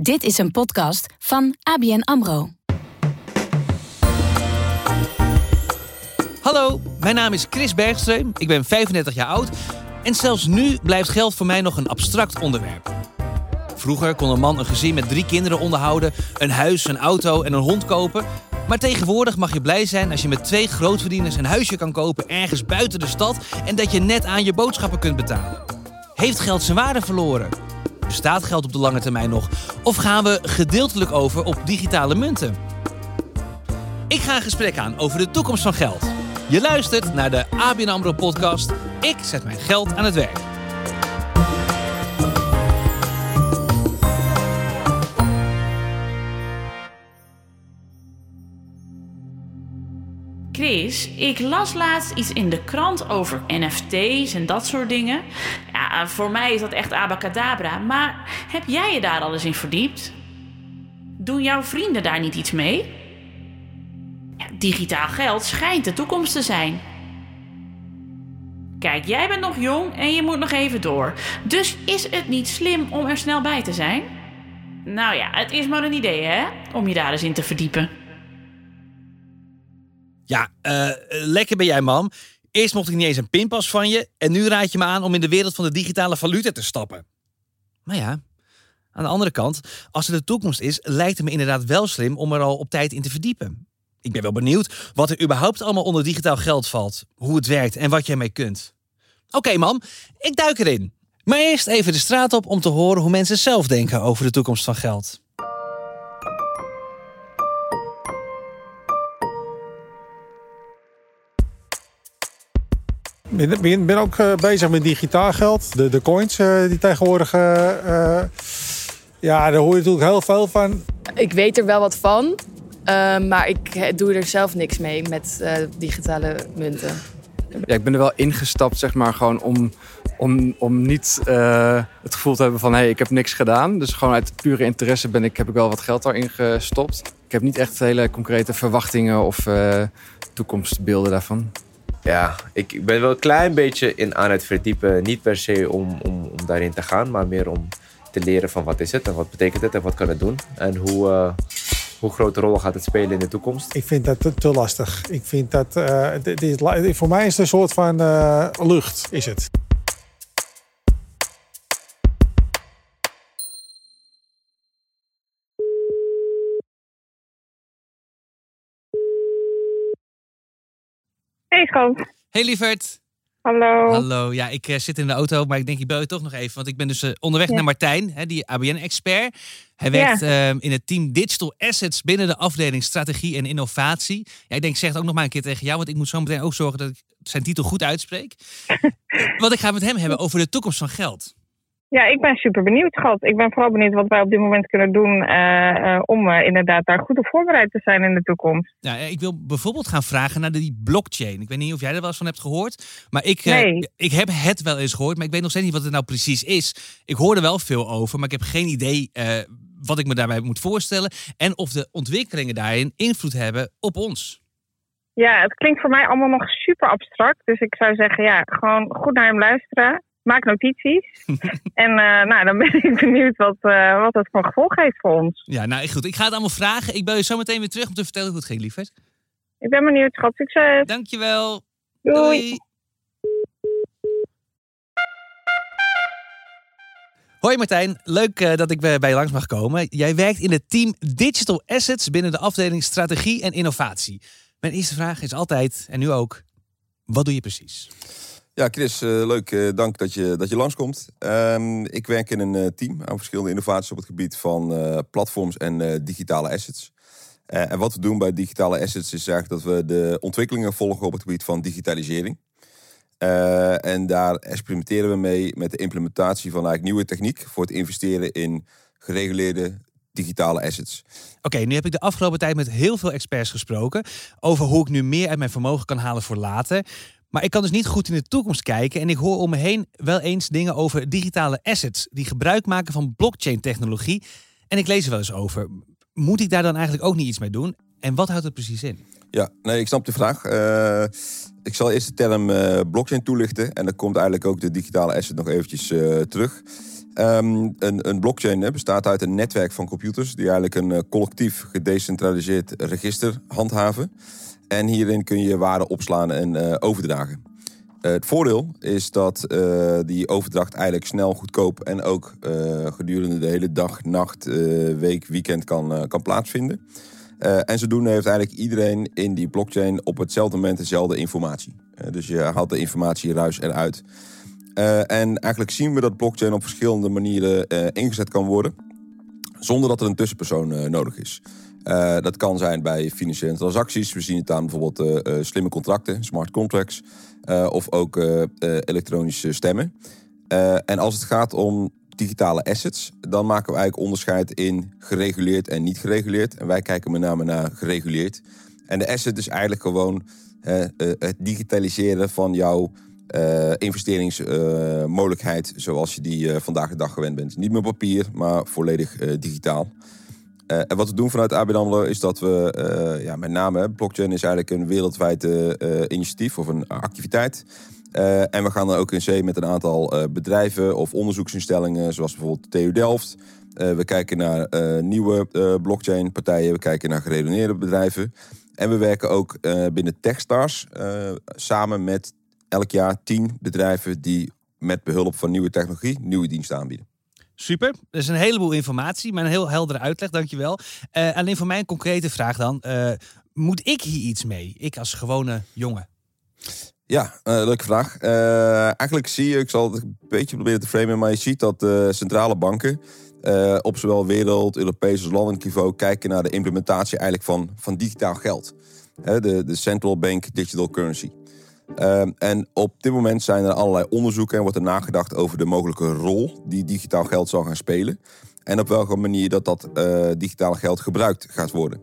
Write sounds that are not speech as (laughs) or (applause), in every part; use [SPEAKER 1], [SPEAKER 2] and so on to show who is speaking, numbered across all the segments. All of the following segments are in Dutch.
[SPEAKER 1] Dit is een podcast van ABN AMRO.
[SPEAKER 2] Hallo, mijn naam is Chris Bergstreum. Ik ben 35 jaar oud. En zelfs nu blijft geld voor mij nog een abstract onderwerp. Vroeger kon een man een gezin met drie kinderen onderhouden, een huis, een auto en een hond kopen. Maar tegenwoordig mag je blij zijn als je met twee grootverdieners een huisje kan kopen ergens buiten de stad en dat je net aan je boodschappen kunt betalen. Heeft geld zijn waarde verloren? Bestaat geld op de lange termijn nog? Of gaan we gedeeltelijk over op digitale munten? Ik ga een gesprek aan over de toekomst van geld. Je luistert naar de ABN AMRO podcast. Ik zet mijn geld aan het werk.
[SPEAKER 3] Chris, ik las laatst iets in de krant over NFT's en dat soort dingen. Ja, voor mij is dat echt abacadabra. Maar heb jij je daar al eens in verdiept? Doen jouw vrienden daar niet iets mee? Digitaal geld schijnt de toekomst te zijn. Kijk, jij bent nog jong en je moet nog even door. Dus is het niet slim om er snel bij te zijn? Nou ja, het is maar een idee, hè? Om je daar eens in te verdiepen.
[SPEAKER 2] Ja, eh, lekker ben jij, mam. Eerst mocht ik niet eens een pinpas van je. En nu raad je me aan om in de wereld van de digitale valuta te stappen. Maar ja, aan de andere kant, als het de toekomst is, lijkt het me inderdaad wel slim om er al op tijd in te verdiepen. Ik ben wel benieuwd wat er überhaupt allemaal onder digitaal geld valt, hoe het werkt en wat je ermee kunt. Oké, mam, ik duik erin. Maar eerst even de straat op om te horen hoe mensen zelf denken over de toekomst van geld.
[SPEAKER 4] Ik ben, ben ook uh, bezig met digitaal geld. De, de coins uh, die tegenwoordig... Uh, ja, daar hoor je natuurlijk heel veel van.
[SPEAKER 5] Ik weet er wel wat van. maar ik doe er zelf niks mee met digitale munten.
[SPEAKER 6] Ja, ik ben er wel ingestapt, zeg maar, gewoon om, om, om niet het gevoel te hebben van... hé, hey, ik heb niks gedaan. Dus gewoon uit pure interesse ben ik, heb ik wel wat geld daarin gestopt. Ik heb niet echt hele concrete verwachtingen of toekomstbeelden daarvan.
[SPEAKER 7] Ja, ik ben wel een klein beetje in aan het verdiepen. Niet per se om, om, om daarin te gaan, maar meer om te leren van wat is het en wat betekent het en wat kan het doen. En hoe, uh, hoe grote rol gaat het spelen in de toekomst.
[SPEAKER 4] Ik vind dat te, lastig. Ik vind dat, uh, dit, voor mij is het een soort van uh, lucht, is het.
[SPEAKER 8] Hey schat.
[SPEAKER 2] Hey lieverd.
[SPEAKER 8] Hallo.
[SPEAKER 2] Hallo. Ja, ik uh, zit in de auto, maar ik denk ik bel je toch nog even. Want ik ben dus uh, onderweg ja. naar Martijn, hè, die ABN-expert. Hij werkt ja. uh, in het team Digital Assets binnen de afdeling Strategie en Innovatie. Ja, ik denk, zeg het ook nog maar een keer tegen jou, want ik moet zo meteen ook zorgen dat ik zijn titel goed uitspreek. (laughs) want ik ga met hem hebben over de toekomst van geld.
[SPEAKER 8] Ja, ik ben super benieuwd, schat. Ik ben vooral benieuwd wat wij op dit moment kunnen doen uh, uh, om uh, inderdaad daar goed op voorbereid te zijn in de toekomst.
[SPEAKER 2] Ja, ik wil bijvoorbeeld gaan vragen naar die blockchain. Ik weet niet of jij er wel eens van hebt gehoord, maar ik,
[SPEAKER 8] nee.
[SPEAKER 2] ik heb het wel eens gehoord, maar ik weet nog steeds niet wat het nou precies is. Ik hoor er wel veel over, maar ik heb geen idee wat ik me daarbij moet voorstellen en of de ontwikkelingen daarin invloed hebben op ons.
[SPEAKER 8] Ja, het klinkt voor mij allemaal nog super abstract. Dus ik zou zeggen, ja, gewoon goed naar hem luisteren maak notities. (laughs) en uh, nou, dan ben ik benieuwd wat, uh, wat het voor gevolg heeft voor ons.
[SPEAKER 2] Ja, nou goed. Ik ga het allemaal vragen. Ik bel je zo meteen weer terug om te vertellen hoe het ging, lieverd.
[SPEAKER 8] Ik ben benieuwd, schat. Succes.
[SPEAKER 2] Dankjewel.
[SPEAKER 8] Doei.
[SPEAKER 2] Doei. Hoi Martijn, leuk uh, dat ik bij je langs mag komen. Jij werkt in het team Digital Assets binnen de afdeling Strategie en Innovatie. Mijn eerste vraag is altijd, en nu ook, wat doe je precies?
[SPEAKER 9] Ja, Chris, uh, leuk. Uh, dank dat je, dat je langskomt. Um, ik werk in een uh, team aan verschillende innovaties op het gebied van platforms en digitale assets. en wat we doen bij digitale assets is eigenlijk dat we de ontwikkelingen volgen op het gebied van digitalisering. en daar experimenteren we mee met de implementatie van eigenlijk nieuwe techniek voor het investeren in gereguleerde digitale assets.
[SPEAKER 2] Oké, nu heb ik de afgelopen tijd met heel veel experts gesproken over hoe ik nu meer uit mijn vermogen kan halen voor later. Maar ik kan dus niet goed in de toekomst kijken en ik hoor om me heen wel eens dingen over digitale assets die gebruik maken van blockchain-technologie. En ik lees er wel eens over. Moet ik daar dan eigenlijk ook niet iets mee doen? En wat houdt het precies in?
[SPEAKER 9] Ja, nee, ik snap de vraag. Uh, ik zal eerst de term uh, blockchain toelichten en dan komt eigenlijk ook de digitale asset nog eventjes uh, terug. Ehm, een, een blockchain hè, bestaat uit een netwerk van computers die eigenlijk een eh, collectief gedecentraliseerd register handhaven. En hierin kun je waarden opslaan en eh, overdragen. Eh, het voordeel is dat die overdracht eigenlijk snel, goedkoop en ook gedurende de hele dag, nacht, week, weekend kan, kan plaatsvinden. En zodoende heeft eigenlijk iedereen in die blockchain op hetzelfde moment dezelfde informatie. Dus je haalt de informatie ruis eruit. En eigenlijk zien we dat blockchain op verschillende manieren eh, ingezet kan worden. Zonder dat er een tussenpersoon eh, nodig is. Eh, dat kan zijn bij financiële transacties. We zien het aan bijvoorbeeld eh, eh, slimme contracten, smart contracts. eh, of ook eh, eh, elektronische stemmen. Eh, en als het gaat om digitale assets, dan maken we eigenlijk onderscheid in gereguleerd en niet gereguleerd. En wij kijken met name naar gereguleerd. En de asset is eigenlijk gewoon eh, eh, het digitaliseren van jouw eh, investeringsmogelijkheid zoals je die eh, vandaag de dag gewend bent. Niet meer papier, maar volledig eh, digitaal. Eh, en wat we doen vanuit ABN AMRO is dat we, eh, ja, met name, blockchain is eigenlijk een wereldwijd eh, eh, initiatief of een activiteit. Eh, en we gaan dan ook in zee met een aantal eh, bedrijven of onderzoeksinstellingen, zoals bijvoorbeeld TU Delft. Eh, we kijken naar eh, nieuwe eh, blockchain partijen, we kijken naar geredeneerde bedrijven. En we werken ook eh, binnen Techstars eh, samen met elk jaar tien bedrijven die met behulp van nieuwe technologie nieuwe diensten aanbieden.
[SPEAKER 2] Super. Dat is een heleboel informatie, maar een heel heldere uitleg, dankjewel. Eh alleen voor mij een concrete vraag dan. Eh, moet ik hier iets mee? Ik als gewone jongen.
[SPEAKER 9] Ja, eh, leuke vraag. Eigenlijk zie je, ik zal het een beetje proberen te framen, maar je ziet dat centrale banken op zowel wereld, Europees als landelijk niveau kijken naar de implementatie eigenlijk van, van digitaal geld. De, de Central Bank Digital Currency. Ehm, en op dit moment zijn er allerlei onderzoeken en wordt er nagedacht over de mogelijke rol die digitaal geld zal gaan spelen. En op welke manier dat dat eh digitale geld gebruikt gaat worden.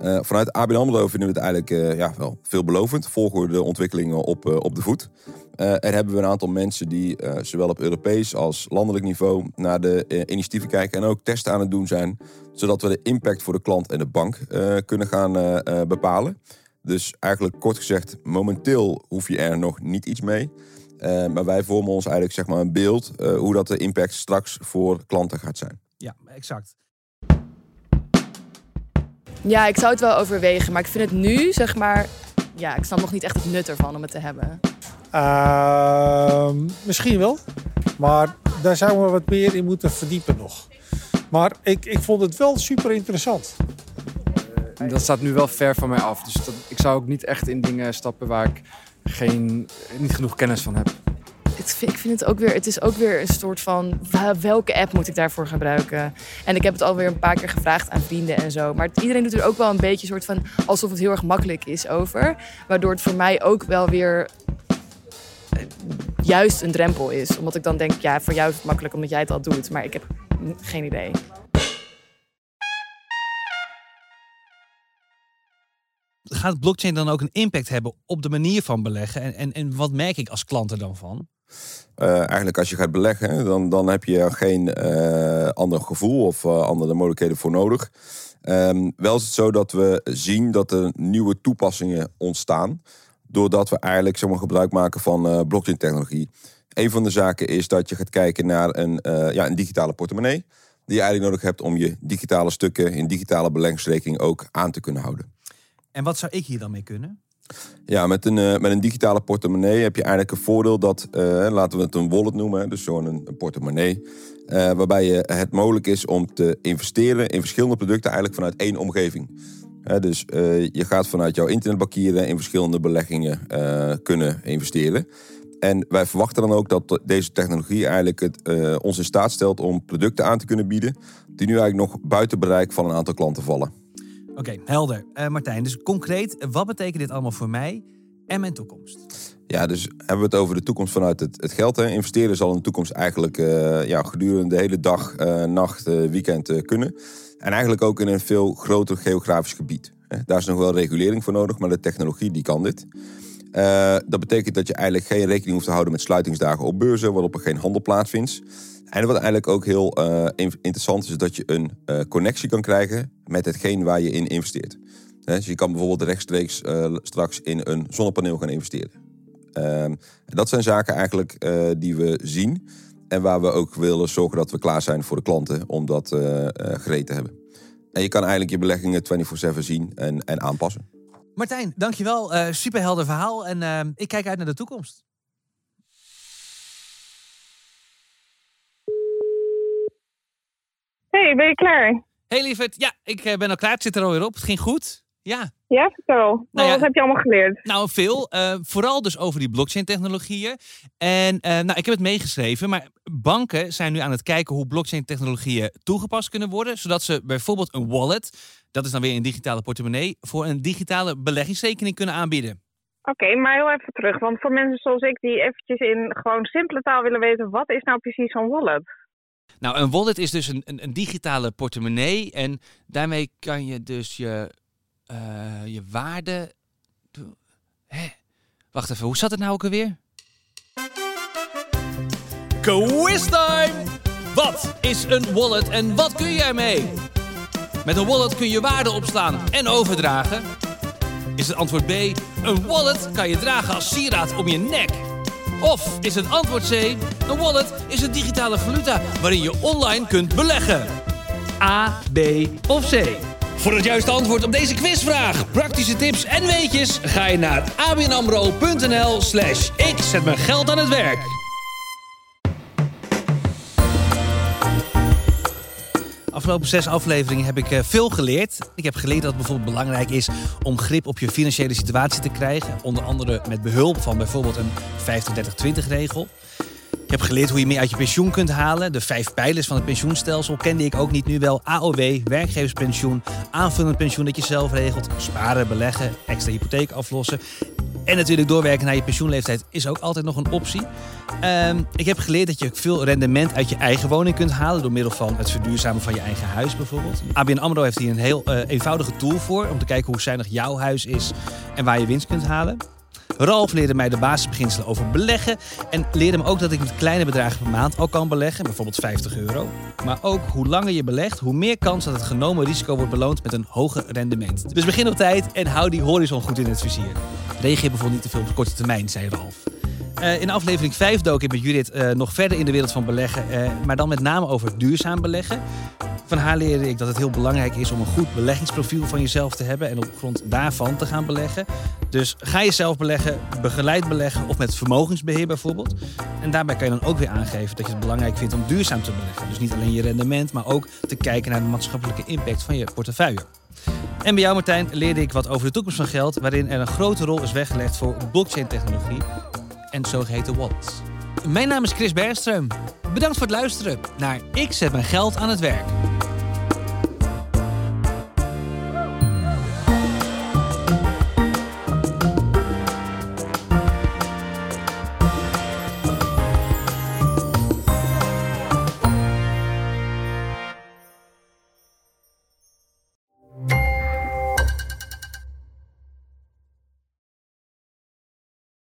[SPEAKER 9] Eh, vanuit ABN AMRO vinden we het eigenlijk eh, ja, wel veelbelovend. Volgen we de ontwikkelingen op, op de voet. En hebben we een aantal mensen die zowel op Europees als landelijk niveau naar de initiatieven kijken en ook testen aan het doen zijn. Zodat we de impact voor de klant en de bank kunnen gaan bepalen. Dus eigenlijk kort gezegd, momenteel hoef je er nog niet iets mee. Eh, maar wij vormen ons eigenlijk zeg maar een beeld eh, hoe dat de impact straks voor klanten gaat zijn.
[SPEAKER 2] Ja, exact.
[SPEAKER 5] Ja, ik zou het wel overwegen, maar ik vind het nu, zeg maar... Ja, ik snap nog niet echt het nut ervan om het te hebben.
[SPEAKER 4] Ehm, misschien wel. Maar daar zouden we wat meer in moeten verdiepen nog. Maar ik, ik vond het wel super interessant.
[SPEAKER 6] Dat staat nu wel ver van mij af. Dus dat, ik zou ook niet echt in dingen stappen waar ik geen, niet genoeg kennis van heb.
[SPEAKER 5] Het, ik vind het ook weer, het is ook weer een soort van welke app moet ik daarvoor gebruiken? En ik heb het alweer een paar keer gevraagd aan vrienden en zo. Maar iedereen doet er ook wel een beetje soort van alsof het heel erg makkelijk is over. Waardoor het voor mij ook wel weer eh, juist een drempel is. Omdat ik dan denk, ja, voor jou is het makkelijk omdat jij het al doet. Maar ik heb geen idee.
[SPEAKER 2] Gaat blockchain dan ook een impact hebben op de manier van beleggen? En, en, en wat merk ik als klant er dan van?
[SPEAKER 9] Eh, eigenlijk als je gaat beleggen, dan, dan heb je geen eh, ander gevoel of eh, andere mogelijkheden voor nodig. Ehm, wel is het zo dat we zien dat er nieuwe toepassingen ontstaan. Doordat we eigenlijk zeg maar, gebruik maken van blockchain technologie. Een van de zaken is dat je gaat kijken naar een, ja, een digitale portemonnee. Die je eigenlijk nodig hebt om je digitale stukken in digitale beleggingsrekening ook aan te kunnen houden.
[SPEAKER 2] En wat zou ik hier dan mee kunnen?
[SPEAKER 9] Ja, met een, eh, met een digitale portemonnee heb je eigenlijk een voordeel dat, eh, laten we het een wallet noemen, dus zo'n een, portemonnee, eh, waarbij je, het mogelijk is om te investeren in verschillende producten eigenlijk vanuit één omgeving. Dus je gaat vanuit jouw internetbankieren in verschillende beleggingen kunnen investeren. En wij verwachten dan ook dat deze technologie eigenlijk het, ons in staat stelt om producten aan te kunnen bieden die nu eigenlijk nog buiten bereik van een aantal klanten vallen.
[SPEAKER 2] Oké, helder. Eh, Martijn, dus concreet, wat betekent dit allemaal voor mij en mijn toekomst?
[SPEAKER 9] Ja, dus hebben we het over de toekomst vanuit het, het geld. Hè. Investeren zal in de toekomst eigenlijk eh, ja, gedurende de hele dag, eh, nacht, weekend kunnen. En eigenlijk ook in een veel groter geografisch gebied. Daar is nog wel regulering voor nodig, maar de technologie die kan dit. Eh, dat betekent dat je eigenlijk geen rekening hoeft te houden met sluitingsdagen op beurzen, waarop er geen handel plaatsvindt. En wat eigenlijk ook heel eh, in- interessant is, is dat je een eh, connectie kan krijgen met hetgeen waar je in investeert. Dus je kan bijvoorbeeld rechtstreeks straks in een zonnepaneel gaan investeren. Ehm, dat zijn zaken eigenlijk die we zien. En waar we ook willen zorgen dat we klaar zijn voor de klanten om dat gereed te hebben. En je kan eigenlijk je beleggingen 24-7 zien en, en aanpassen.
[SPEAKER 2] Martijn, dankjewel. Eh superhelder verhaal en eh, ik kijk uit naar de toekomst.
[SPEAKER 8] hey, ben je klaar?
[SPEAKER 2] Hey lieverd, ja, ik eh, ben al klaar. Het zit er alweer op. Het ging goed. Ja,
[SPEAKER 8] Ja, vertel.
[SPEAKER 2] Nou ja.
[SPEAKER 8] Wat heb je allemaal geleerd?
[SPEAKER 2] nou veel. Eh, vooral dus over die blockchain-technologieën. En eh, nou, ik heb het meegeschreven, maar banken zijn nu aan het kijken hoe blockchain-technologieën toegepast kunnen worden, zodat ze bijvoorbeeld een wallet, dat is dan weer een digitale portemonnee, voor een digitale beleggingsrekening kunnen aanbieden.
[SPEAKER 8] Oké, maar heel even terug. Want voor mensen zoals ik die eventjes in gewoon simpele taal willen weten... wat is nou precies zo'n wallet?
[SPEAKER 2] Nou, een wallet is dus een, een, een digitale portemonnee en daarmee kan je dus je, eh, je waarde. Wacht even, hoe zat het nou ook alweer? Quiz time! Wat is een wallet en wat kun je ermee? Met een wallet kun je waarde opslaan en overdragen. Is het antwoord B? Een wallet kan je dragen als sieraad om je nek. Of is het antwoord C? Een wallet is een digitale valuta waarin je online kunt beleggen. A, B of C? Voor het juiste antwoord op deze quizvraag, praktische tips en weetjes ga je naar abnamro.nl slash ik zet mijn geld aan het werk. Afgelopen zes afleveringen heb ik eh, veel geleerd. Ik heb geleerd dat het bijvoorbeeld belangrijk is om grip op je financiële situatie te krijgen. Onder andere met behulp van bijvoorbeeld een 50-30-20 regel. Ik heb geleerd hoe je meer uit je pensioen kunt halen. De vijf pijlers van het pensioenstelsel kende ik ook niet nu wel. AOW, werkgeverspensioen, aanvullend pensioen dat je zelf regelt, sparen, beleggen, extra hypotheek aflossen. En natuurlijk doorwerken naar je pensioenleeftijd is ook altijd nog een optie. Ehm, ik heb geleerd dat je veel rendement uit je eigen woning kunt halen door middel van het verduurzamen van je eigen huis bijvoorbeeld. ABN AMRO heeft hier een heel eh, eenvoudige tool voor om te kijken hoe zuinig jouw huis is en waar je winst kunt halen. Ralf leerde mij de basisbeginselen over beleggen en leerde me ook dat ik met kleine bedragen per maand al kan beleggen, bijvoorbeeld 50 euro. Maar ook hoe langer je belegt, hoe meer kans dat het genomen risico wordt beloond met een hoger rendement. Dus begin op tijd en hou die horizon goed in het vizier. Reageer bijvoorbeeld niet te veel op korte termijn, zei Ralf. Eh, in aflevering 5 dook ik met Judith eh, nog verder in de wereld van beleggen, eh, maar dan met name over duurzaam beleggen. Van haar leerde ik dat het heel belangrijk is om een goed beleggingsprofiel van jezelf te hebben en op grond daarvan te gaan beleggen. Dus ga je zelf beleggen, begeleid beleggen of met vermogensbeheer bijvoorbeeld. En daarbij kan je dan ook weer aangeven dat je het belangrijk vindt om duurzaam te beleggen. Dus niet alleen je rendement, maar ook te kijken naar de maatschappelijke impact van je portefeuille. En bij jou Martijn leerde ik wat over de toekomst van geld, waarin er een grote rol is weggelegd voor blockchain-technologie en zogeheten wallets. Mijn naam is Chris Bergström. Bedankt voor het luisteren naar Ik zet mijn geld aan het werk.